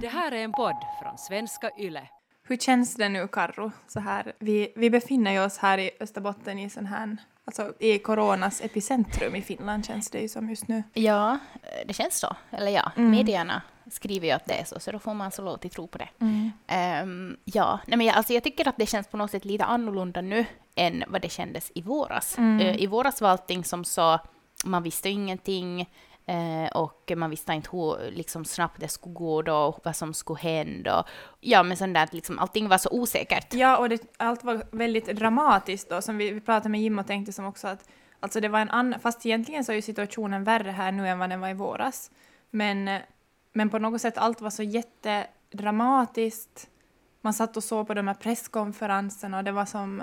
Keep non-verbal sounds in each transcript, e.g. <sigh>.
Det här är en podd från svenska YLE. Hur känns det nu, Karro? Så här, vi, vi befinner oss här i Österbotten i sån här, alltså i coronas epicentrum i Finland känns det ju som just nu. Ja, det känns så. Eller ja, Mm. medierna skriver ju att det är så, så då får man så lov att tro på det. Mm. Ehm, ja, nej men jag, alltså jag tycker att det känns på något sätt lite annorlunda nu än vad det kändes i våras. Mm. Eh, I våras var allting som så, man visste ingenting eh, och man visste inte hur liksom, snabbt det skulle gå då, och vad som skulle hända. Ja, men sånt där, att liksom, allting var så osäkert. Ja, och det, allt var väldigt dramatiskt då, som vi, vi pratade med Jim och tänkte som också att alltså det var en annan, fast egentligen så är ju situationen värre här nu än vad den var i våras. Men, men på något sätt allt var så jättedramatiskt. Man satt och såg på de här presskonferenserna och det var som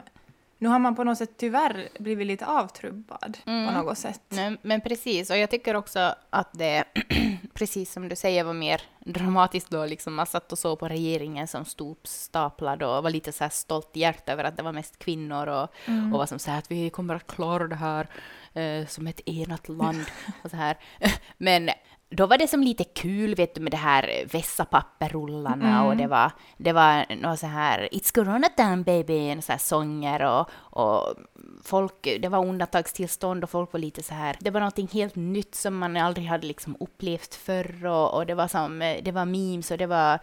nu har man på något sätt tyvärr blivit lite avtrubbad Mm. på något sätt. Nej, men precis, och jag tycker också att det, <clears throat> precis som du säger, var mer dramatiskt då. Liksom man satt och såg på regeringen som stod staplad och var lite så här stolt i hjärtat över att det var mest kvinnor och, Mm. och var som så här att vi kommer att klara det här eh, som ett enat land <laughs> och så här. <laughs> Men då var det som lite kul, vet du, med det här vässapapperrullarna Mm. och det var, det var något så här It's corona time baby, så här sånger och, och folk, det var undantagstillstånd och folk var lite så här, det var någonting helt nytt som man aldrig hade liksom upplevt förr och, och det var som, det var memes och det var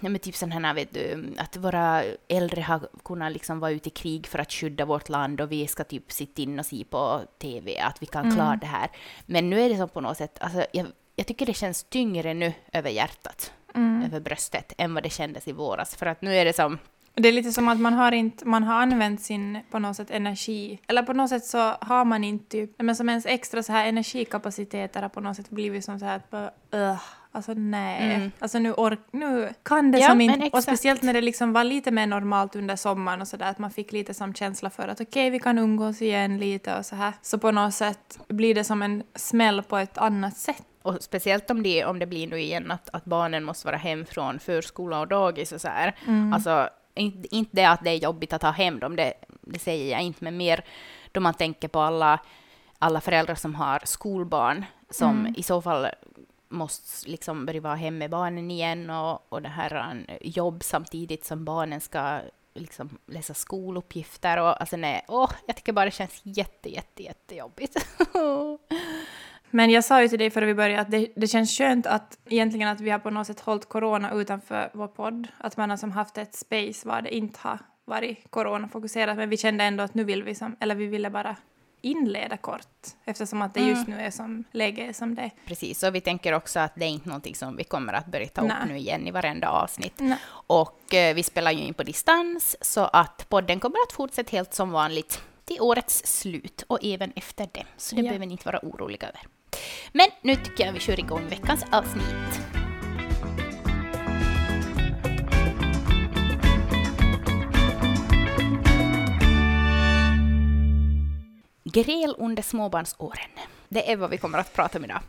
Ja, men typ sån här, vet du, att våra äldre har kunnat liksom vara ute i krig för att skydda vårt land och vi ska typ sitta in och se på TV att vi kan Mm. klara det här. Men nu är det som på något sätt, alltså, jag, jag tycker det känns tyngre nu över hjärtat, Mm. över bröstet, än vad det kändes i våras. För att nu är det som, Det är lite som att man har, inte, man har använt sin på något sätt energi, eller på något sätt så har man inte typ, men som ens extra så här energikapaciteter har på något sätt blivit som så här att bara, "Ugh, alltså nej, Mm. alltså nu, ork, nu kan det Ja, som inte, och speciellt när det liksom var lite mer normalt under sommaren och så där att man fick lite som känsla för att okej vi kan umgås igen lite och så här, så på något sätt blir det som en smäll på ett annat sätt. och speciellt om det, om det blir nu igen att, att barnen måste vara hem från förskola och dagis och så här. Mm. Alltså, inte, inte det att det är jobbigt att ha hem dem, det, det säger jag inte, men mer då man tänker på alla, alla föräldrar som har skolbarn, som Mm. i så fall måste liksom börja vara hemma med barnen igen och, och det här eh, jobb samtidigt som barnen ska liksom läsa skoluppgifter och alltså nej, åh, jag tycker bara det känns jätte, jätte, jättejobbigt. <laughs> Men jag sa ju till dig före vi började att det, det känns skönt att egentligen att vi har på något sätt hållit corona utanför vår podd. Att man har som haft ett space var det inte har varit coronafokuserat. Men vi kände ändå att nu vill vi som, eller vi ville bara inleda kort. Eftersom att det just nu är som läge som det är. Precis, och vi tänker också att det är inte någonting som vi kommer att börja ta upp Nej. nu igen i varenda avsnitt. Nej. Och eh, vi spelar ju in på distans, så att podden kommer att fortsätta helt som vanligt till årets slut och även efter det. Så det Ja. behöver ni inte vara oroliga över. Men nu tycker jag vi kör igång veckans avsnitt. Gräl under småbarnsåren. Det är vad vi kommer att prata om idag.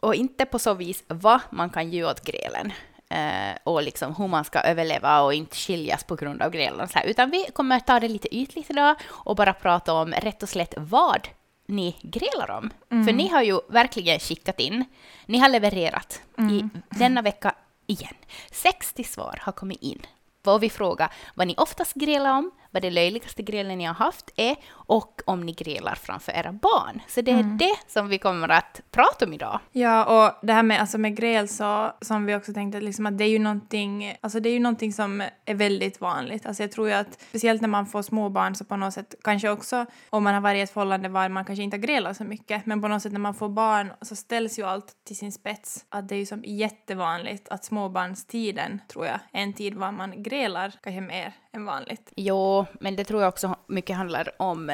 Och inte på så vis vad man kan göra åt grälen eh, och liksom hur man ska överleva och inte skiljas på grund av grälen. Utan vi kommer ta det lite ytligt idag och bara prata om rätt och slätt vad ni grälar om. För ni har ju verkligen skickat in, ni har levererat i denna vecka igen. 60 svar har kommit in. Och vi frågar vad ni oftast grälar om, vad det löjligaste grälen ni har haft är och om ni grälar framför era barn. Så det är det som vi kommer att prata om idag. Ja, och det här med, alltså med gräl så, som vi också tänkte, liksom att det är ju någonting, alltså det är ju någonting som är väldigt vanligt. Alltså jag tror ju att speciellt när man får småbarn så på något sätt, kanske också om man har varit i ett förhållande var man kanske inte har grälat så mycket, men på något sätt när man får barn så ställs ju allt till sin spets. Att det är ju som jättevanligt att småbarnstiden, tror jag, är en tid var man grälar kanske mer än vanligt. Jo, men det tror jag också mycket handlar om,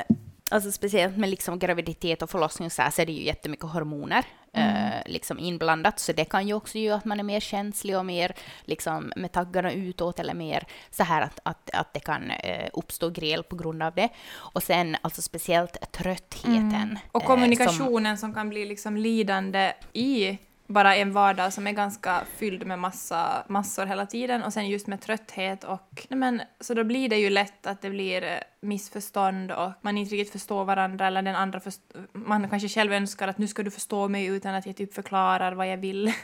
alltså speciellt med liksom graviditet och förlossning och så, här, så är det ju jättemycket hormoner eh, liksom inblandat, så det kan ju också göra att man är mer känslig och mer liksom med taggarna utåt eller mer så här att, att, att det kan eh, uppstå gräl på grund av det. Och sen alltså speciellt tröttheten. Och eh, kommunikationen som, kan bli liksom lidande i bara en vardag som är ganska fylld med massa, massor hela tiden och sen just med trötthet och nej men, så då blir det ju lätt att det blir eh, missförstånd och man inte riktigt förstår varandra eller den andra först- man kanske själv önskar att nu ska du förstå mig utan att jag typ förklarar vad jag vill. <laughs>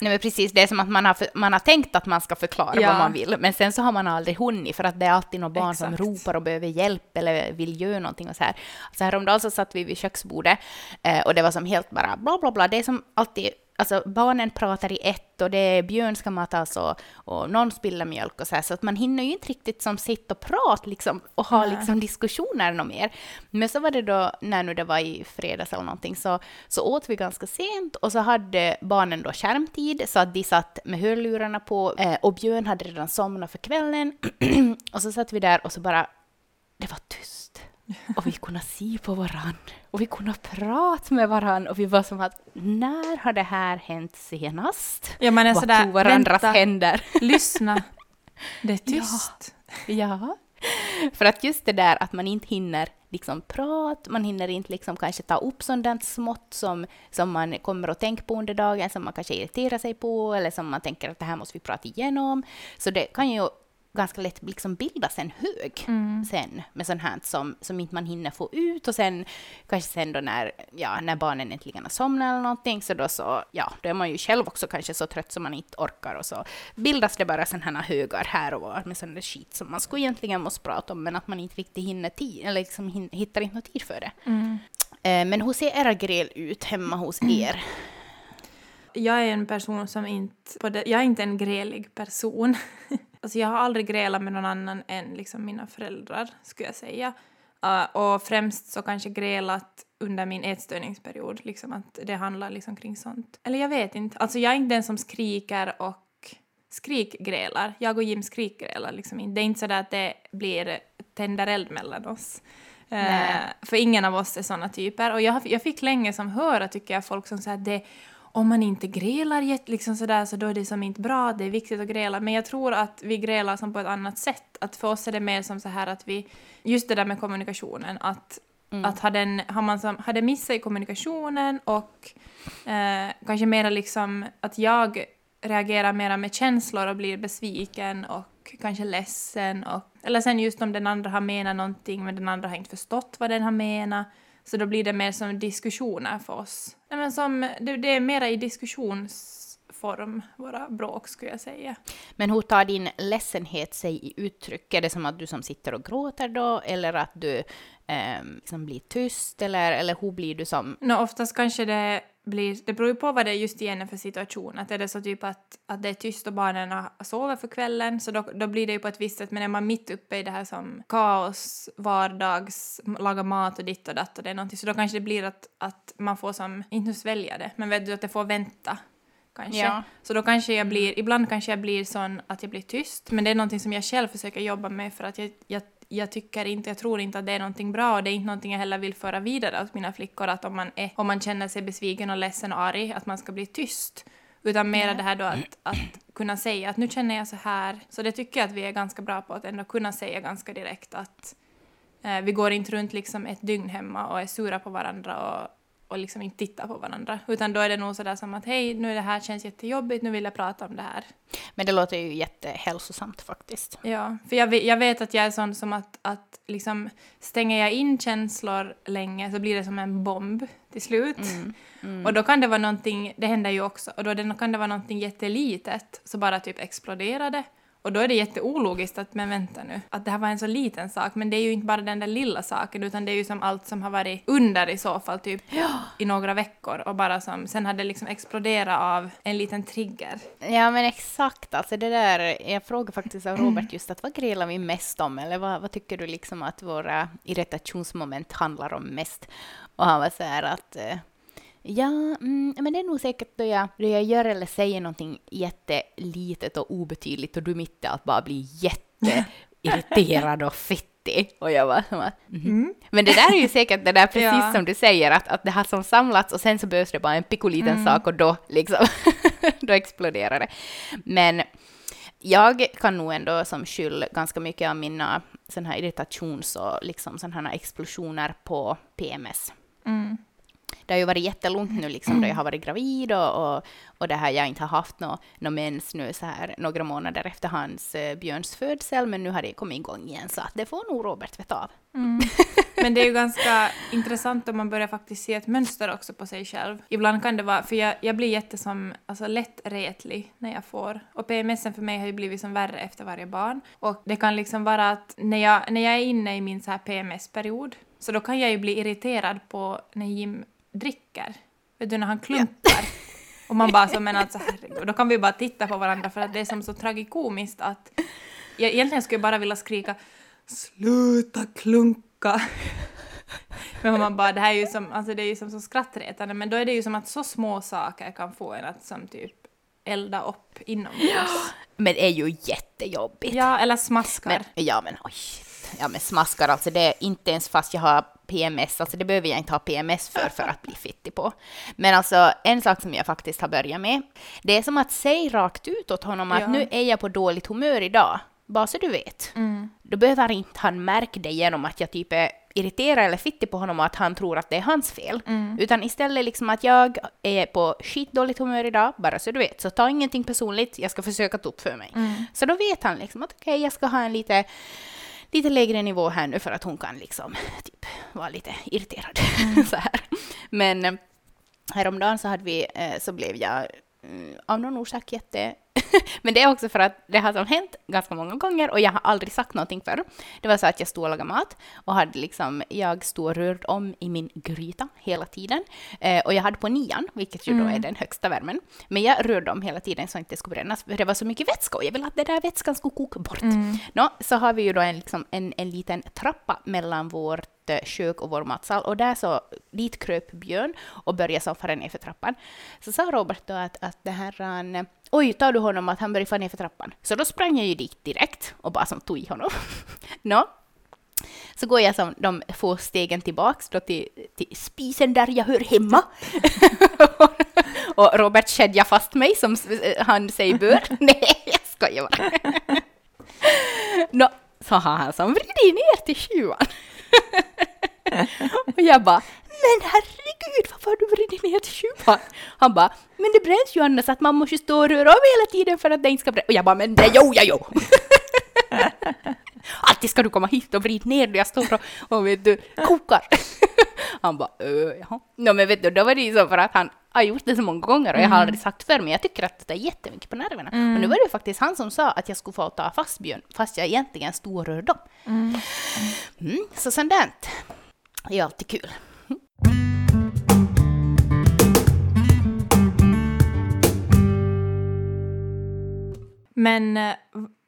Nej men precis, det är som att man har, för, man har tänkt att man ska förklara Ja. vad man vill, men sen så har man aldrig hunnit för att det är alltid några barn som Exakt. ropar och behöver hjälp eller vill göra någonting och så här. Så häromdagen så satt vi vid köksbordet eh, och det var som helt bara bla bla bla, det är som alltid Alltså barnen pratar i ett och det är Björn ska matas och, och någon spiller mjölk och så här, så att man hinner ju inte riktigt som sitta och prata liksom och ha Nej. liksom diskussioner något mer. Men så var det då, när nu det var i fredags eller någonting, så, så åt vi ganska sent och så hade barnen då skärmtid så att de satt med hörlurarna på eh, och Björn hade redan somnat för kvällen <clears throat> och så satt vi där och så bara, det var tyst. Och vi kunde se på varann och vi kunde prata med varann och vi var som att när har det här hänt senast? Ja, man är Vad sådär, tog varandras vänta, händer? <laughs> lyssna. Det är tyst. Ja, för att just det där att man inte hinner liksom prata, man hinner inte liksom kanske ta upp där smått som, som man kommer att tänka på under dagen, som man kanske irriterar sig på eller som man tänker att det här måste vi prata igenom. Så det kan ju ganska lätt liksom bildas en hög Mm. sen med sånt här som, som inte man hinner få ut och sen kanske sen då när, ja, när barnen äntligen har somnat eller någonting så då så, ja, då är man ju själv också kanske så trött som man inte orkar och så bildas det bara sådana här högar här och var med sån där skit som man skulle egentligen måste prata om men att man inte riktigt hinner tid, eller liksom hin, hittar inte någon tid för det. Mm. Eh, men hur ser era gräl ut hemma hos er? Jag är en person som inte... På det, jag är inte en grälig person. <laughs> alltså jag har aldrig grälat med någon annan än liksom mina föräldrar, skulle jag säga. Uh, och främst så kanske grälat under min ätstörningsperiod, liksom att det handlar liksom kring sånt. Eller jag vet inte. Alltså jag är inte den som skriker och skrikgrälar. Jag och Jim skrikgrälar liksom inte. Det är inte så att det blir tänder eld mellan oss. Eh, Nej. för ingen av oss är såna typer. Och jag, jag fick länge som höra, tycker jag, folk som säger att det om man inte grälar liksom sådär, så då är det som inte bra, det är viktigt att gräla. Men jag tror att vi grälar som på ett annat sätt. Att för oss är det mer som så här att vi, just det där med kommunikationen, att, att har, den, har man som, har det missat i kommunikationen och eh, kanske mera liksom att jag reagerar mera med känslor och blir besviken och kanske ledsen. Och, eller sen just om den andra har menat någonting men den andra har inte förstått vad den har menat. Så då blir det mer som diskussioner för oss. Nej, men som, det, det är mera i diskussionsform, våra bråk skulle jag säga. Men hur tar din ledsenhet sig i uttryck? Är det som att du som sitter och gråter då, eller att du eh, liksom blir tyst, eller, eller hur blir du som... Nå, oftast kanske det blir, det beror ju på vad det just igen är för situation. Att är det så typ att, att det är tyst och barnen sover för kvällen så då, då blir det ju på ett visst sätt. Men är man mitt uppe i det här som kaos, vardags, laga mat och ditt och datt och det är någonting så då kanske det blir att, att man får som, inte svälja det, men vet du att det får vänta. Kanske. Ja. Så då kanske jag blir, ibland kanske jag blir sån att jag blir tyst, men det är någonting som jag själv försöker jobba med för att jag, jag, jag tycker inte, jag tror inte att det är någonting bra och det är inte någonting jag heller vill föra vidare åt mina flickor att om man, är, om man känner sig besviken och ledsen och arg, att man ska bli tyst. Utan mera det här då att, att kunna säga att nu känner jag så här. Så det tycker jag att vi är ganska bra på att ändå kunna säga ganska direkt att eh, vi går inte runt liksom ett dygn hemma och är sura på varandra och, och liksom inte tittar på varandra. Utan då är det nog sådär som att hej, nu det här känns jättejobbigt, nu vill jag prata om det här. Men det låter ju jättehälsosamt faktiskt. Ja, för jag vet, jag vet att jag är sån som att, att liksom stänger jag in känslor länge så blir det som en bomb till slut. Och då kan det vara någonting, det händer ju också, och då kan det vara någonting jättelitet så bara typ exploderar det. Och då är det jätteologiskt att, men vänta nu, att det här var en så liten sak, men det är ju inte bara den där lilla saken, utan det är ju som allt som har varit under i så fall, typ i några veckor, och bara som, sen hade det liksom exploderat av en liten trigger. Ja men exakt, alltså det där, jag frågade faktiskt av Robert just att vad grälar vi mest om, eller vad, vad tycker du liksom att våra irritationsmoment handlar om mest? Och han var så här att eh, Ja, mm, men det är nog säkert då jag, då jag gör eller säger någonting jättelitet och obetydligt och du mitt i allt bara blir jätteirriterad och fittig. Och jag som att, mhm. Men det där är ju säkert det där <laughs> precis Ja. som du säger, att, att det har som samlats och sen så behövs det bara en pikoliten sak och då liksom, <laughs> då exploderar det. Men jag kan nog ändå som skyll ganska mycket av mina sån här irritations och liksom sån här explosioner på PMS. Mm det har ju varit jättelugnt nu liksom då jag har varit gravid och, och, och det här jag inte har haft någon nå mens nu så här några månader efter hans eh, Björns födsel, men nu har det kommit igång igen så att det får nog Robert veta av. Mm. Men det är ju ganska intressant om man börjar faktiskt se ett mönster också på sig själv. Ibland kan det vara, för jag, jag blir jättesom, alltså lättretlig när jag får. Och PMSen för mig har ju blivit som värre efter varje barn. Och det kan liksom vara att när jag, när jag är inne i min så här PMS-period, så då kan jag ju bli irriterad på när Jim dricker. Vet du, när han klumpar. Och man bara så men alltså <laughs> herregud, då kan vi bara titta på varandra för att det är som så tragikomiskt att jag egentligen skulle bara vilja skrika Sluta klunka! <laughs> Men man bara, det här är ju som, alltså det är ju som så skrattretande, men då är det ju som att så små saker kan få en att som typ elda upp inombords. Men det är ju jättejobbigt. Ja, eller smaskar. Men, ja, men oj. Ja, men smaskar alltså, det är inte ens fast jag har PMS, alltså det behöver jag inte ha PMS för, för att bli fittig på. Men alltså en sak som jag faktiskt har börjat med, det är som att säga rakt ut åt honom att Ja. nu är jag på dåligt humör idag, bara så du vet. Mm. Då behöver inte han märka det genom att jag typ är irriterad eller fittig på honom och att han tror att det är hans fel. Mm. Utan istället liksom att jag är på skitdåligt humör idag, bara så du vet. Så ta ingenting personligt, jag ska försöka ta upp för mig. Mm. Så då vet han liksom att okej, jag ska ha en lite, lite lägre nivå här nu för att hon kan liksom typ vara lite irriterad. <laughs> så här. Men eh, häromdagen så, hade vi, eh, så blev jag mm, av någon orsak jätte... <laughs> Men det är också för att det har som hänt ganska många gånger och jag har aldrig sagt någonting förr. Det var så att jag stod och lagade mat och hade liksom, jag stod och rörde om i min gryta hela tiden. Eh, och jag hade på nian, vilket ju då är den högsta värmen. Men jag rörde om hela tiden så att det inte skulle brännas, för det var så mycket vätska och jag ville att den där vätskan skulle koka bort. Nå, så har vi ju då en, liksom, en, en liten trappa mellan vårt eh, kök och vår matsal och där så, dit kröp Björn och började så fara ner för trappan. Så sa Robert då att, att det här, oj, tar du honom att han börjar fara ner för trappan? Så då sprang jag ju dit direkt och bara som tog i honom. <laughs> Nå, så går jag som de få stegen tillbaks då till, till spisen där jag hör hemma. <laughs> och Robert kedjar fast mig som s- han säger bör. <laughs> Nej, jag skojar bara. Nå, så har han som vridit ner till sjuan. <laughs> och jag bara, men herregud, varför har du vridit ner till sjuan? Han bara, men det bränns ju annars att man måste stå och röra om hela tiden för att det inte ska brännas. Och jag bara, men det jo, ja, jo. <laughs> Alltid ska du komma hit och vrida ner när jag står och, och vet du, kokar. <laughs> Han bara, öh, jaha. No, men vet du, då var det ju så för att han har gjort det så många gånger och jag har aldrig sagt för men jag tycker att det är jättemycket på nerverna. Och nu var det ju faktiskt han som sa att jag skulle få ta fast Björn, fast jag egentligen stod och rörde dem. Mm, så sånt där är alltid kul. Men eh,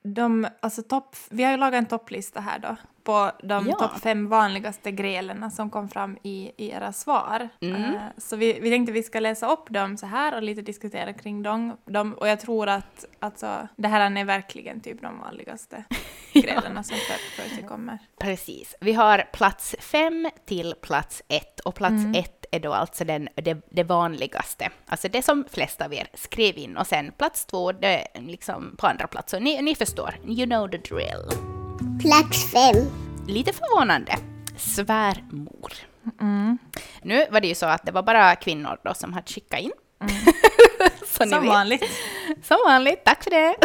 de, alltså topp, vi har ju lagat en topplista här då på de Ja. topp fem vanligaste grälen som kom fram i, i era svar. Mm. Eh, så vi, vi tänkte vi ska läsa upp dem så här och lite diskutera kring dem. dem och jag tror att alltså, det här är verkligen typ de vanligaste <laughs> grälen som för, förekommer. Precis. Vi har plats fem till plats ett och plats Mm. ett är då alltså den, det, det vanligaste. Alltså det som flesta av er skrev in och sen plats två det är liksom på andra plats. Så ni, ni förstår, you know the drill. Plats fem. Lite förvånande. Svärmor. Mm. Nu var det ju så att det var bara kvinnor då som hade skickat in. <laughs> så ni Som vanligt. Som vanligt, tack för det.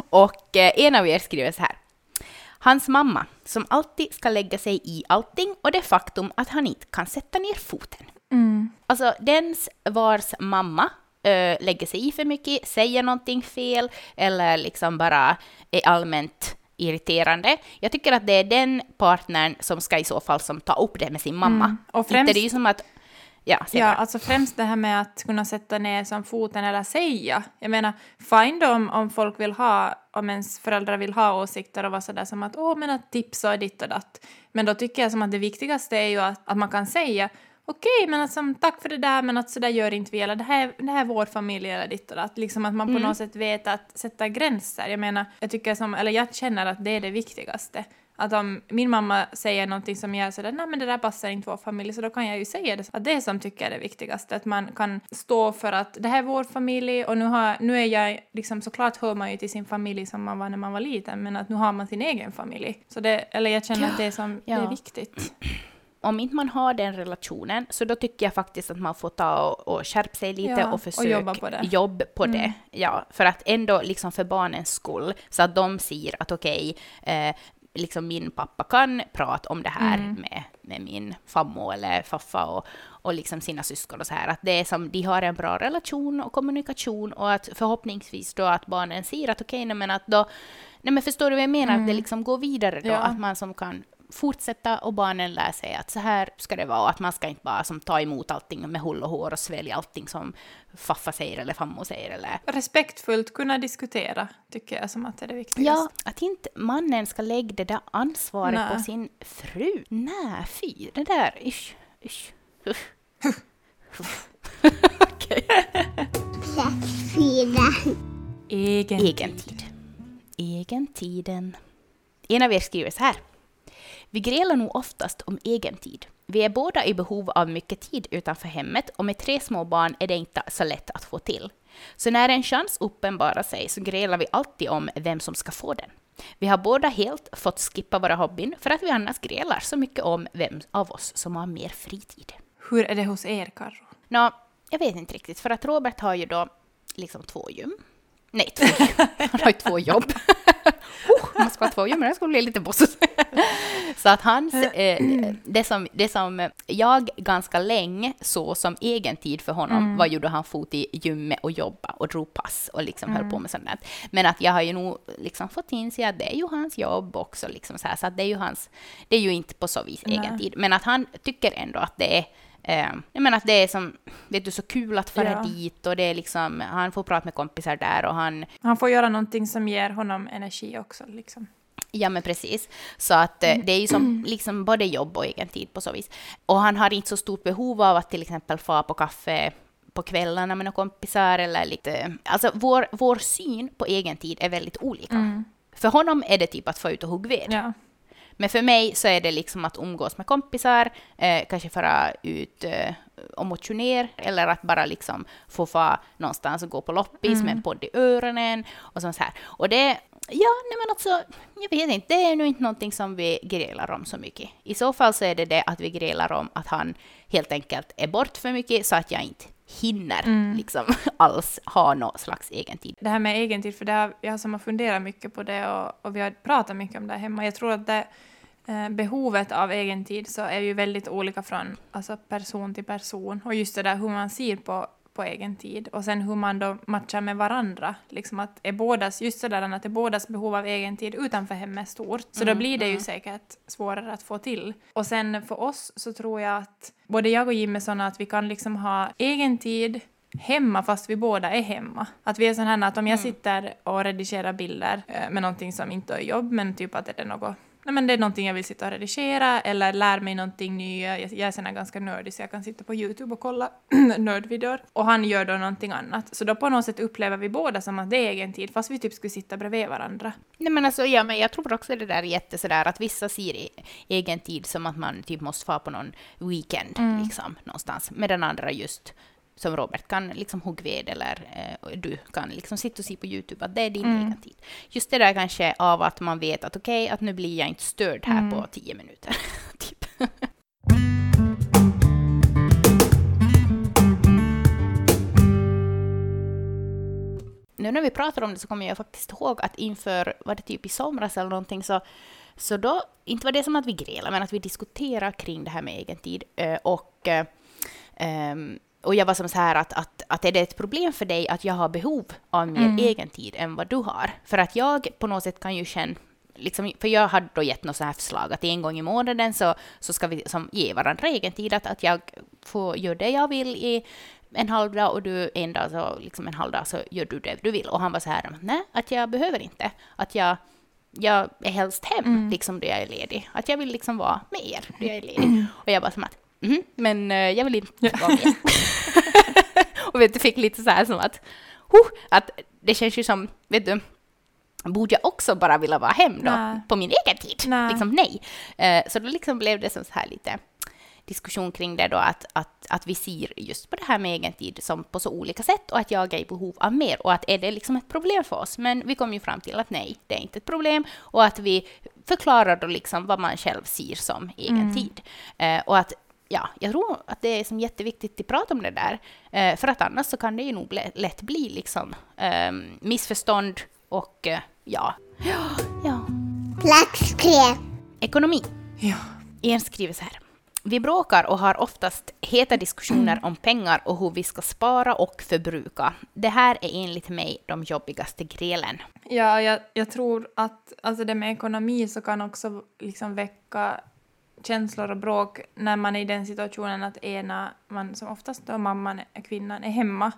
<laughs> och eh, en av er skriver så här. Hans mamma, som alltid ska lägga sig i allting och det faktum att han inte kan sätta ner foten. Mm. Alltså, dens vars mamma eh, lägger sig i för mycket, säger någonting fel eller liksom bara är allmänt irriterande. Jag tycker att det är den partnern som ska i så fall som ta upp det med sin mamma. Mm. Och Inte främst- det är ju som att... Ja, Ja, alltså främst det här med att kunna sätta ner som foten eller säga. Jag menar, fine då om, om folk vill ha, om ens föräldrar vill ha åsikter och vara sådär som att åh men att tipsa och ditt och datt. Men då tycker jag som att det viktigaste är ju att, att man kan säga okej men alltså, tack för det där men att sådär gör inte vi eller det här, det här är vår familj eller ditt och datt. Liksom att man på något sätt vet att sätta gränser. Jag menar, jag tycker som, eller jag känner att det är det viktigaste. Att om min mamma säger någonting som jag är sådär, nej men det där passar inte vår familj, så då kan jag ju säga det. Att det som tycker är det viktigaste, att man kan stå för att det här är vår familj och nu, har, nu är jag, liksom såklart hör man ju till sin familj som man var när man var liten, men att nu har man sin egen familj. Så det, eller jag känner att det är, som, det är Ja. viktigt. Om inte man har den relationen, så då tycker jag faktiskt att man får ta och, och skärpa sig lite Ja, och försöka jobba på det. jobb på Mm. det. Ja, för att ändå liksom för barnens skull, så att de ser att okej, eh, liksom min pappa kan prata om det här Mm. med, med min fammo eller faffa och, och liksom sina syskon och så här. Att det är som, de har en bra relation och kommunikation och att förhoppningsvis då att barnen ser att okej, nej men att då, nej men förstår du vad jag menar? Att det liksom går vidare då, Mm. Ja. att man som kan fortsätta och barnen lär sig att så här ska det vara och att man ska inte bara som ta emot allting med hull och hår och svälja allting som faffa säger eller fammo säger eller Respektfullt kunna diskutera tycker jag som att det är det viktigaste. Ja, att inte mannen ska lägga det där ansvaret Nej. på sin fru. Nej, fy, det där, isch, isch. usch. <laughs> Okej. Plats fyra. Egen, Egen tid. Egen tiden. En av er skriver så här. Vi grälar nog oftast om egen tid. Vi är båda i behov av mycket tid utanför hemmet och med tre små barn är det inte så lätt att få till. Så när en chans uppenbarar sig så grälar vi alltid om vem som ska få den. Vi har båda helt fått skippa våra hobbyn för att vi annars grälar så mycket om vem av oss som har mer fritid. Hur är det hos er, Karro? Nå, jag vet inte riktigt, för att Robert har ju då liksom två gym. Nej, två gym. <laughs> Han har ju två jobb. oh, man ska ha två gym, men det skulle bli lite bossigt. Så att hans, eh, det, som, det som jag ganska länge såg som egen tid för honom var ju då han fot i gymmet och jobba och drog pass och liksom höll på med sånt där. Men att jag har ju nog liksom fått inse att det är ju hans jobb också, liksom så, här, så att det är ju hans, det är ju inte på så vis egen Nej. tid. Men att han tycker ändå att det är Eh, jag menar att det är som, vet du, så kul att fara Ja. dit och det är liksom, han får prata med kompisar där och han, Han får göra någonting som ger honom energi också. Liksom. ja men precis. Så att eh, det är ju som liksom både jobb och egen tid på så vis. Och han har inte så stort behov av att till exempel få på kaffe på kvällarna med några kompisar eller lite, alltså vår, vår syn på egen tid är väldigt olika. För honom är det typ att få ut och hugga ved. Ja. Men för mig så är det liksom att umgås med kompisar, eh, kanske fara ut eh, och motionera eller att bara liksom få vara någonstans och gå på loppis med en podd i öronen och sånt här. Och det, ja, nej men alltså, jag vet inte, det är nog inte någonting som vi grälar om så mycket. I så fall så är det det att vi grälar om att han helt enkelt är bort för mycket så att jag inte hinner liksom <laughs> alls ha någon slags egen tid. Det här med egen tid, för det har, jag som har funderat mycket på det och, och vi har pratat mycket om det hemma. Jag tror att det, eh, behovet av egen tid så är ju väldigt olika från alltså, person till person. Och just det där hur man ser på, på egen tid och sen hur man då matchar med varandra. Liksom att är bådas, just det där att är bådas behov av egen tid utanför hemmet stort. Så då blir det ju säkert svårare att få till. Och sen för oss så tror jag att både jag och Jim är såna att vi kan liksom ha egen tid hemma fast vi båda är hemma. Att vi är sån här att om jag sitter och redigerar bilder eh, med någonting som inte är jobb men typ att det är något Nej, men det är någonting jag vill sitta och redigera eller lär mig någonting nytt. Jag, jag är sån ganska nördig så jag kan sitta på Youtube och kolla <clears throat> nördvideor. Och han gör då någonting annat. Så då på något sätt upplever vi båda som att det är egen tid fast vi typ skulle sitta bredvid varandra. Nej men alltså, ja, men jag tror också det där är jätte sådär att vissa ser i egen tid som att man typ måste vara på någon weekend liksom någonstans. Medan andra just som Robert kan liksom hugga ved eller eh, du kan liksom sitta och se på Youtube att det är din egen tid. Just det där kanske av att man vet att okej, att nu blir jag inte störd här på tio minuter. <laughs> typ. nu när vi pratar om det så kommer jag faktiskt ihåg att inför, var det typ i somras eller någonting, så, så då, inte var det som att vi grälade, men att vi diskuterade kring det här med egen tid. eh, Och, ehm, och jag var som så här att, att, att är det ett problem för dig att jag har behov av mer egen tid än vad du har? För att jag på något sätt kan ju känna Liksom, för jag hade då gett något så här förslag att en gång i månaden så, så ska vi som ge varandra egen tid, att, att jag får göra det jag vill i en halv dag och du en dag, så liksom en halv dag så gör du det du vill. Och han var så här, nej, att jag behöver inte. Att jag, jag är helst hem liksom då jag är ledig. Att jag vill liksom vara med er då jag är ledig. <clears throat> Och jag bara som att, mhm, men eh, jag vill inte vara med. <laughs> och vet du, fick lite så här som att, huh, att det känns ju som, vet du, borde jag också bara vilja vara hem då Nej. på min egen tid? Nej. Liksom nej. Eh, så då liksom blev det som så här lite, diskussion kring det då att, att, att vi ser just på det här med egentid som på så olika sätt och att jag är i behov av mer och att är det liksom ett problem för oss? Men vi kom ju fram till att nej, det är inte ett problem och att vi förklarar då liksom vad man själv ser som egen Mm. tid. Eh, och att ja, jag tror att det är som jätteviktigt att prata om det där. Eh, för att annars så kan det ju nog lä- lätt bli liksom eh, missförstånd och eh, ja. <gasps> ja. Ja. Plats tre. Ekonomi. Ja. En skriver så här. Vi bråkar och har oftast heta diskussioner om pengar och hur vi ska spara och förbruka. Det här är enligt mig de jobbigaste grälen. Ja, jag, jag tror att alltså det med ekonomi så kan också liksom väcka känslor och bråk när man är i den situationen att ena, man som oftast då mamman, är- kvinnan, är hemma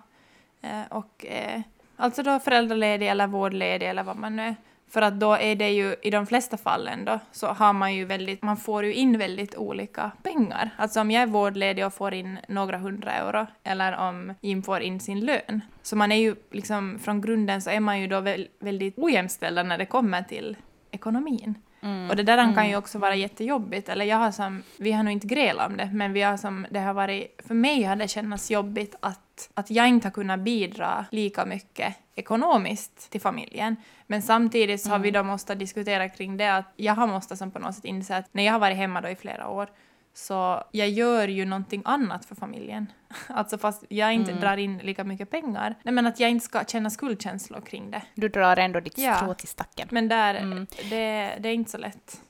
eh, och eh, alltså då föräldraledig eller vårdledig eller vad man nu är. För att då är det ju i de flesta fallen då så har man ju väldigt, man får ju in väldigt olika pengar. Alltså om jag är vårdledig och får in några hundra euro eller om Jim får in sin lön. Så man är ju liksom från grunden så är man ju då väldigt ojämställda när det kommer till ekonomin. Och det där kan ju också vara jättejobbigt. Eller jag har som, vi har nog inte grälat om det, men vi har som, det har varit, för mig har det känts jobbigt att, att jag inte har kunnat bidra lika mycket ekonomiskt till familjen. Men samtidigt så har vi då måste diskutera kring det att jag har måste som på något sätt inse att när jag har varit hemma då i flera år så jag gör ju någonting annat för familjen. <laughs> Alltså fast jag inte drar in lika mycket pengar. Nej men att jag inte ska känna skuldkänslor kring det. Du drar ändå ditt Ja. strå till stacken. Men där, Mm. det, det är inte så lätt.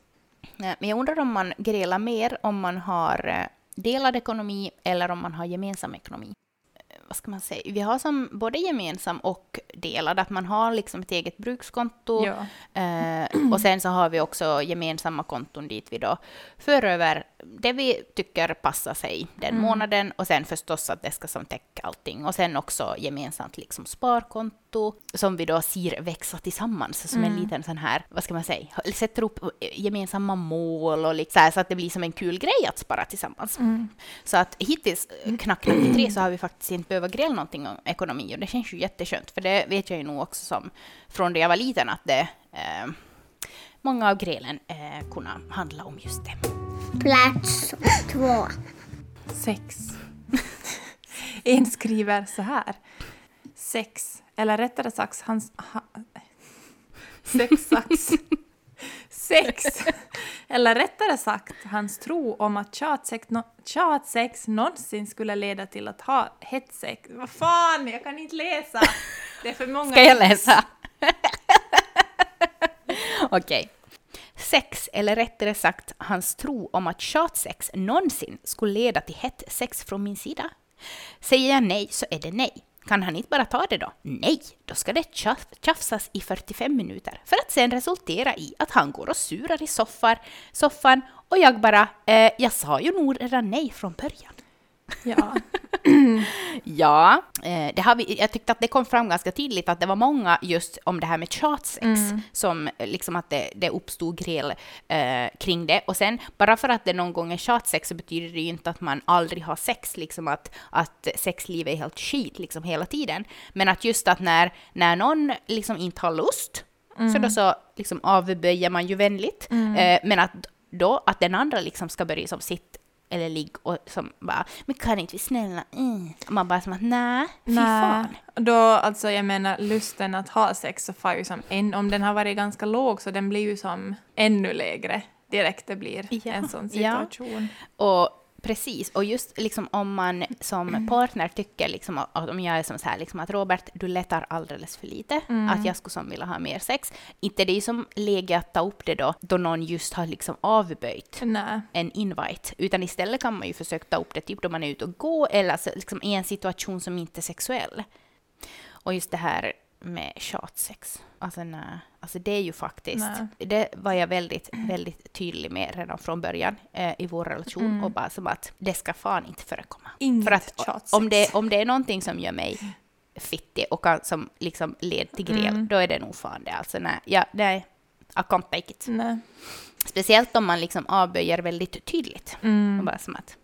Nej, Men jag undrar om man grälar mer om man har eh, delad ekonomi eller om man har gemensam ekonomi. Eh, Vad ska man säga? Vi har som både gemensam och delad, att man har liksom ett eget brukskonto Ja. Eh, och sen så har vi också gemensamma konton dit vi då för över det vi tycker passar sig den Mm. månaden och sen förstås att det ska som täcka allting och sen också gemensamt liksom sparkonto som vi då ser växa tillsammans som en Mm. liten sån här, vad ska man säga, sätter upp eh, gemensamma mål och liksom så, här, så att det blir som en kul grej att spara tillsammans. Mm. Så att hittills, eh, knack knack i tre, så har vi faktiskt inte behövt gräla någonting om ekonomi och det känns ju jätteskönt för det vet jag ju nog också som från det jag var liten att det eh, många av grälen eh, kunna handla om just det. Plats två. Sex. <laughs> en skriver så här. Sex, eller rättare sagt hans... Ha, sex sax. <laughs> Sex. Eller rättare sagt hans tro om att tjatsex, no, tjatsex någonsin skulle leda till att ha hetsex. Vad fan, jag kan inte läsa! Det är för många... Ska jag läsa? <laughs> Okej. Sex, eller rättare sagt hans tro om att tjatsex någonsin skulle leda till hett sex från min sida. Säger jag nej så är det nej. Kan han inte bara ta det då? Nej, då ska det tjaf- tjafsas i 45 minuter för att sen resultera i att han går och surar i soffar, soffan och jag bara, eh, jag sa ju nog redan nej från början. Ja. <laughs> Ja, eh, det har vi, jag tyckte att det kom fram ganska tydligt att det var många just om det här med tjatsex Mm. som eh, liksom att det, det uppstod gräl eh, kring det. Och sen bara för att det någon gång är tjatsex så betyder det ju inte att man aldrig har sex, liksom att, att sexlivet är helt skit liksom hela tiden. Men att just att när, när någon liksom inte har lust så då så liksom avböjer man ju vänligt. Eh, men att då att den andra liksom ska börja som sitt eller ligg och som bara ”men kan inte vi snälla?” mm. Och Man bara som att ”nej, fy fan”. Då, alltså jag menar, lusten att ha sex så far ju som en, om den har varit ganska låg så den blir ju som ännu lägre direkt det blir Ja, en sån ja. situation. Och precis, och just liksom om man som partner tycker liksom att om jag är som så här liksom att Robert, du letar alldeles för lite, att jag skulle som vilja ha mer sex. Inte det är ju som läge att ta upp det då, då någon just har liksom avböjt Nej. en invite, utan istället kan man ju försöka ta upp det typ då man är ute och går eller liksom i en situation som inte är sexuell. Och just det här med tjatsex, alltså nej, alltså det är ju faktiskt, Nej. det var jag väldigt, väldigt tydlig med redan från början eh, i vår relation och bara som att det ska fan inte förekomma. Inget För att tjatsex. om det, om det är någonting som gör mig fittig och kan, som liksom leder till gräl, Mm. då är det nog fan det. Alltså nej, ja, nej, I can't take it. Nej. Speciellt om man liksom avböjer väldigt tydligt. Mm. Och bara som att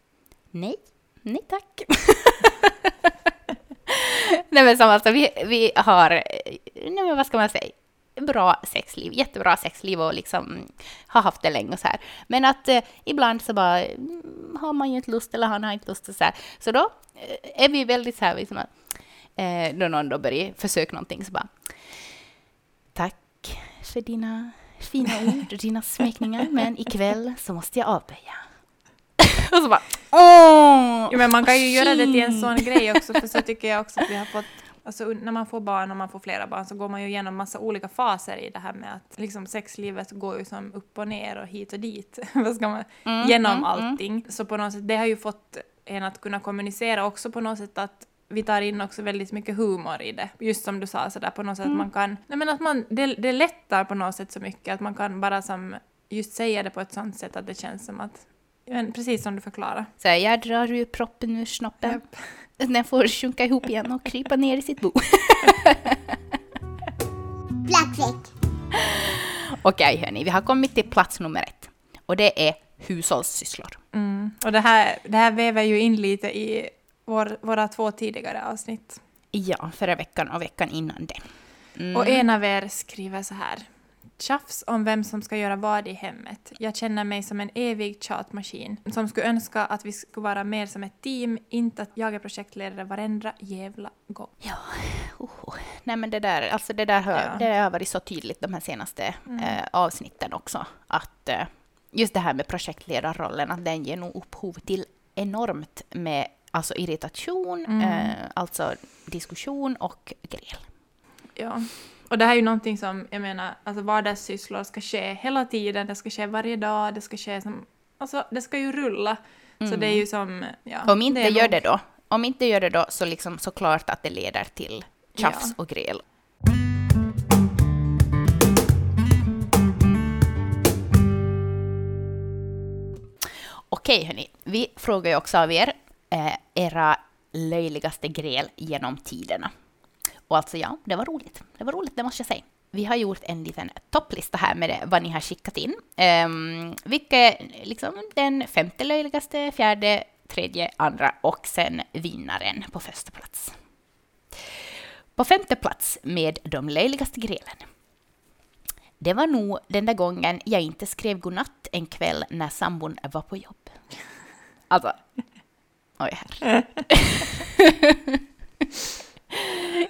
nej, nej tack. <laughs> nej men som alltså vi, vi har, nej men vad ska man säga? bra sexliv, jättebra sexliv och liksom har haft det länge och så här. Men att eh, ibland så bara mm, har man ju inte lust eller han har inte lust och så här. Så då eh, är vi väldigt så här liksom att eh, då någon då börjar försöka någonting så bara Tack för dina fina ord och dina smekningar men ikväll så måste jag avböja. <laughs> och så bara åh! Jo, men man kan ju göra det till en sån grej också, för så tycker jag också att vi har fått <laughs> Alltså när man får barn och man får flera barn så går man ju igenom massa olika faser i det här med att liksom sexlivet går ju som upp och ner och hit och dit. <laughs> Vad ska man, Mm, genom mm, allting. Så på något sätt, det har ju fått en att kunna kommunicera också på något sätt att vi tar in också väldigt mycket humor i det. Just som du sa, så där på något sätt Mm. att man kan... Nej men att man, det, det lättar på något sätt så mycket att man kan bara som just säga det på ett sånt sätt att det känns som att... Men precis som du förklarar. Så här, jag drar ur proppen ur snoppen. <laughs> Den får sjunka ihop igen och krypa ner i sitt bo. <laughs> Blackfläck. Okej hörni, vi har kommit till plats nummer ett. Och det är hushållssysslor. Mm. Och det här, det här väver ju in lite i vår, våra två tidigare avsnitt. Ja, förra veckan och veckan innan det. Mm. Och en av er skriver så här. Tjafs om vem som ska göra vad i hemmet. Jag känner mig som en evig tjatmaskin som skulle önska att vi skulle vara mer som ett team, inte att jag är projektledare varenda jävla gång. Ja, oh. nej men det där, alltså det där, har, Ja. det där har varit så tydligt de här senaste eh, avsnitten också. Att eh, just det här med projektledarrollen, att den ger nog upphov till enormt med alltså irritation, eh, alltså diskussion och gräl. Ja. Och det här är ju någonting som, jag menar, alltså vardagssysslor ska ske hela tiden, det ska ske varje dag, det ska ske som, alltså det ska ju rulla. Så det är ju som, ja. Om inte är gör det då, om inte gör det då så liksom såklart att det leder till tjafs Ja. och gräl. Okej hörni, vi frågar ju också av er eh, era löjligaste gräl genom tiderna. Och alltså ja, det var roligt. Det var roligt, det måste jag säga. Vi har gjort en liten topplista här med det, vad ni har skickat in. Um, vilka är liksom den femte löjligaste, fjärde, tredje, andra och sen vinnaren på första plats. På femte plats med de löjligaste grälen. Det var nog den där gången jag inte skrev godnatt en kväll när sambon var på jobb. Alltså, <laughs> oj här. <laughs>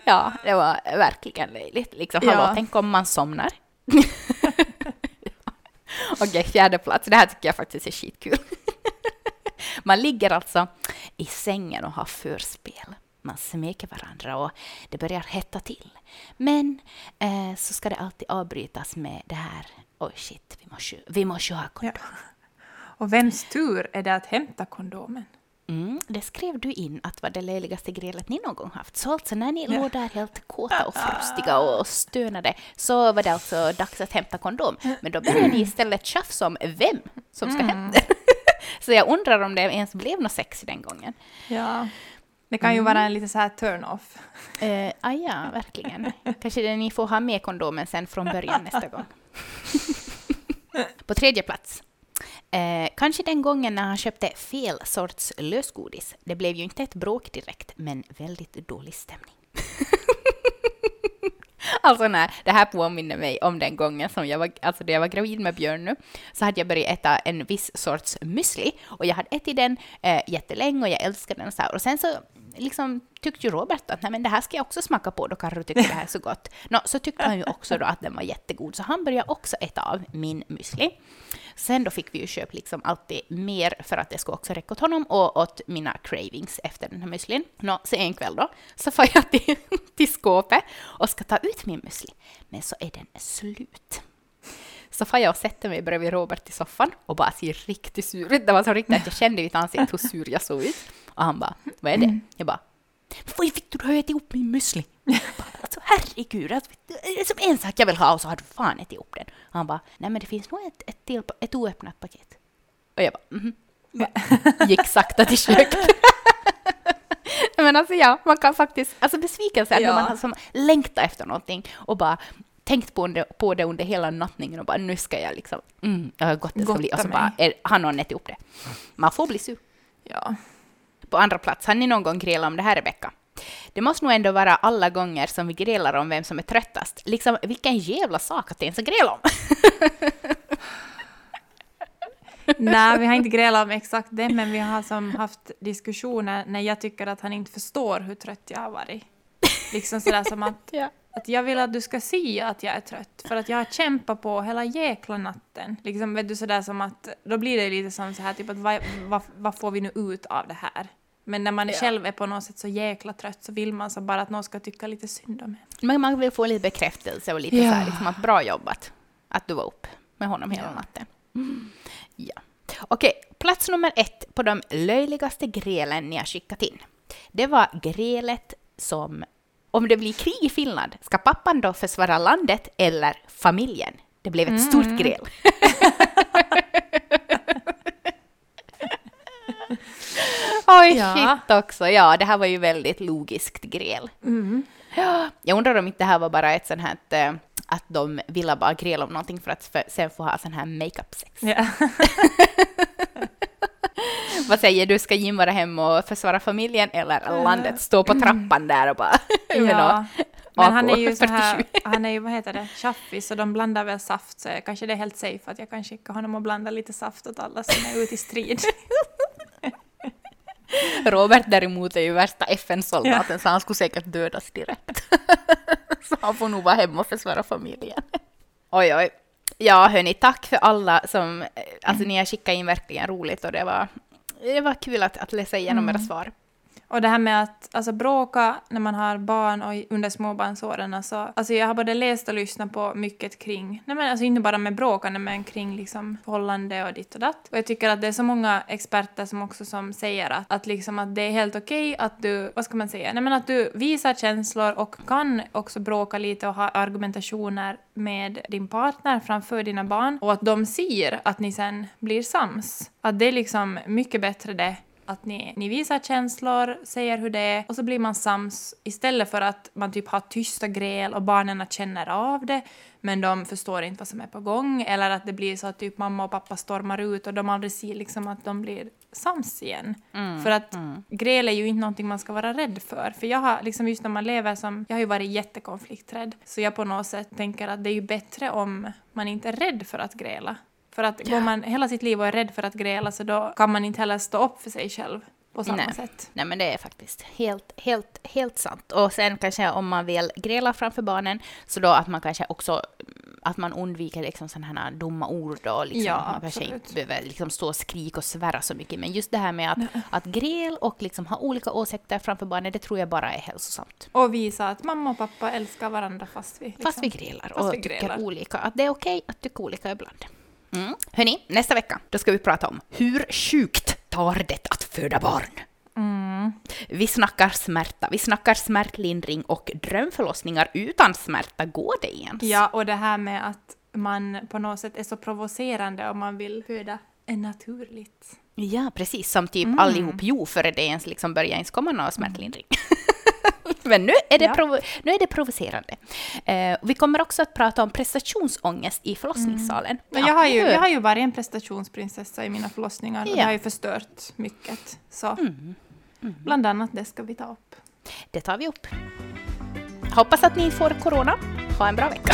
ja, det var verkligen löjligt. Liksom, Ja. hallå, tänk om man somnar. <laughs> Okej, fjärde plats. Det här tycker jag faktiskt är skitkul. <laughs> Man ligger alltså i sängen och har förspel. Man smeker varandra och det börjar hetta till. Men eh, så ska det alltid avbrytas med det här. Oj shit, vi måste, vi måste ha kondom. Och vems tur är det att hämta kondomen? Mm, det skrev du in att var det löjligaste grälet ni någon gång haft. Så alltså när ni låg där helt kåta och frustiga och stönade så var det alltså dags att hämta kondom. Men då började ni istället tjafsa om vem som ska hämta den. <laughs> Så jag undrar om det ens blev något sex den gången. Ja. Det kan ju vara en lite så här turn-off. Eh, ah, ja, verkligen. Kanske det ni får ha med kondomen sen från början nästa gång. <laughs> På tredje plats. Eh, kanske den gången när han köpte fel sorts lösgodis. Det blev ju inte ett bråk direkt, men väldigt dålig stämning. <laughs> Alltså nej, det här påminner mig om den gången som jag var, alltså när jag var gravid med Björn nu, så hade jag börjat äta en viss sorts müsli och jag hade ätit den eh, jättelänge och jag älskade den så här. Och sen så liksom tyckte ju Robert att nej men det här ska jag också smaka på, då kanske du tycker det här är så gott. Nå, så tyckte han ju också då att den var jättegod, så han började också äta av min müsli. Sen då fick vi ju köpa liksom alltid mer för att det skulle också räcka åt honom och åt mina cravings efter den här müslin. Nå, så en kväll då så får jag <laughs> till, till skåpet och ska ta ut min müsli, men så är den slut. Så får jag och sätter mig bredvid Robert i soffan och bara ser riktigt sur ut. Det var så riktigt att jag kände i mitt ansikte hur sur jag såg ut. Och han bara, vad är det? Jag bara, vad fick du? Du har ätit upp min müsli. Bara, Alltså herregud, alltså, det är som en sak jag vill ha och så har du fan ätit upp den. Och han bara, nej men det finns nog ett, ett, till, ett oöppnat paket. Och jag bara, mhm. Gick sakta till köket. <laughs> Men alltså ja, man kan faktiskt, alltså besvikelse är när Ja. man har som längtar efter någonting och bara tänkt på det, på det under hela nattningen och bara nu ska jag liksom, mm, jag har gott det ska bli och så bara är, har någon ätit upp det. Man får bli sur. Ja. På andra plats, har ni någon gång grälat om det här Rebecka? Det måste nog ändå vara alla gånger som vi grälar om vem som är tröttast. Liksom, vilken jävla sak att ens gräla om! <laughs> Nej, vi har inte grälat om exakt det, men vi har som haft diskussioner när jag tycker att han inte förstår hur trött jag har varit. Liksom sådär som att, <laughs> Ja. Att jag vill att du ska se att jag är trött, för att jag har kämpat på hela jäkla natten. Liksom, vet du, sådär som att, då blir det lite som så här, typ att vad, vad, vad får vi nu ut av det här? Men när man Ja. själv är på något sätt så jäkla trött så vill man så bara att någon ska tycka lite synd om en. Men man vill få lite bekräftelse och lite Ja. så här, liksom att bra jobbat. Att du var upp med honom hela Ja. natten. Ja. Okej, plats nummer ett på de löjligaste grälen ni har skickat in. Det var grälet som, om det blir krig i Finland, ska pappan då försvara landet eller familjen? Det blev ett stort Mm. gräl. <laughs> Oj, Ja. shit också. Ja, det här var ju väldigt logiskt gräl. Mm. Ja, <gasps> jag undrar om inte det här var bara ett sånt här att, eh, att de ville bara gräla om någonting för att för, sen få ha sån här makeup-sex. Ja. <laughs> <laughs> Vad säger du, ska Jim vara hemma och försvara familjen eller landet stå på trappan där och bara... <laughs> ja. Men han är ju så 47. här, <laughs> han är ju, vad heter det, chaffis så de blandar väl saft så kanske det är helt safe att jag kan skicka honom och blanda lite saft åt alla som är ute i strid. Robert däremot är ju värsta FN-soldaten så han skulle säkert dödas direkt. så han får nog vara hemma och försvara familjen. oj, oj. Ja, hörni, tack för alla som... eh, Alltså ni har skickat in verkligen roligt och det var, det var kul att, att läsa igenom era svar. Och det här med att alltså, bråka när man har barn och under småbarnsåren. Alltså, alltså jag har både läst och lyssnat på mycket kring, nej men alltså inte bara med bråkande men kring liksom förhållande och ditt och datt. Och jag tycker att det är så många experter som också som säger att, att, liksom att det är helt okej att du, vad ska man säga, nej men att du visar känslor och kan också bråka lite och ha argumentationer med din partner framför dina barn och att de ser att ni sen blir sams. Att det är liksom mycket bättre det att ni, ni visar känslor, säger hur det är och så blir man sams istället för att man typ har tysta gräl och barnen känner av det men de förstår inte vad som är på gång eller att det blir så att typ mamma och pappa stormar ut och de aldrig ser liksom att de blir sams igen. för att gräl är ju inte någonting man ska vara rädd för. För jag har liksom just när man lever som, jag har ju varit jättekonflikträdd så jag på något sätt tänker att det är ju bättre om man inte är rädd för att gräla. För att går man hela sitt liv och är rädd för att gräla så då kan man inte heller stå upp för sig själv på samma Nej. sätt. Nej, men det är faktiskt helt, helt, helt sant. Och sen kanske om man vill gräla framför barnen, så då att man kanske också att man undviker liksom sådana här dumma ord och liksom, Ja, man kanske inte behöver liksom stå och skrika och svära så mycket. Men just det här med att, att gräl och liksom ha olika åsikter framför barnen, det tror jag bara är hälsosamt. Och visa att mamma och pappa älskar varandra fast vi... Liksom. Fast vi grälar Fast och vi tycker grälar. olika. Att det är okej att tycka olika ibland. Mm. Hörni, nästa vecka då ska vi prata om hur sjukt tar det att föda barn? Mm. Vi snackar smärta, vi snackar smärtlindring och drömförlossningar utan smärta. Går det ens? Ja, och det här med att man på något sätt är så provocerande om man vill föda naturligt. Ja, precis. Som typ Mm. allihop jo, före det ens liksom börjar ens komma någon smärtlindring. <laughs> Men nu är det, Ja. provo- nu är det provocerande. Eh, vi kommer också att prata om prestationsångest i förlossningssalen. Men jag, har ju, jag har ju varit en prestationsprinsessa i mina förlossningar och Ja. det har ju förstört mycket. Så bland annat det ska vi ta upp. Det tar vi upp. Hoppas att ni får corona. Ha en bra vecka. <laughs>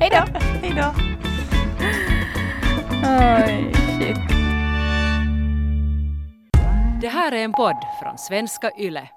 Hej då! <laughs> Hej då! Det här är en podd från svenska YLE.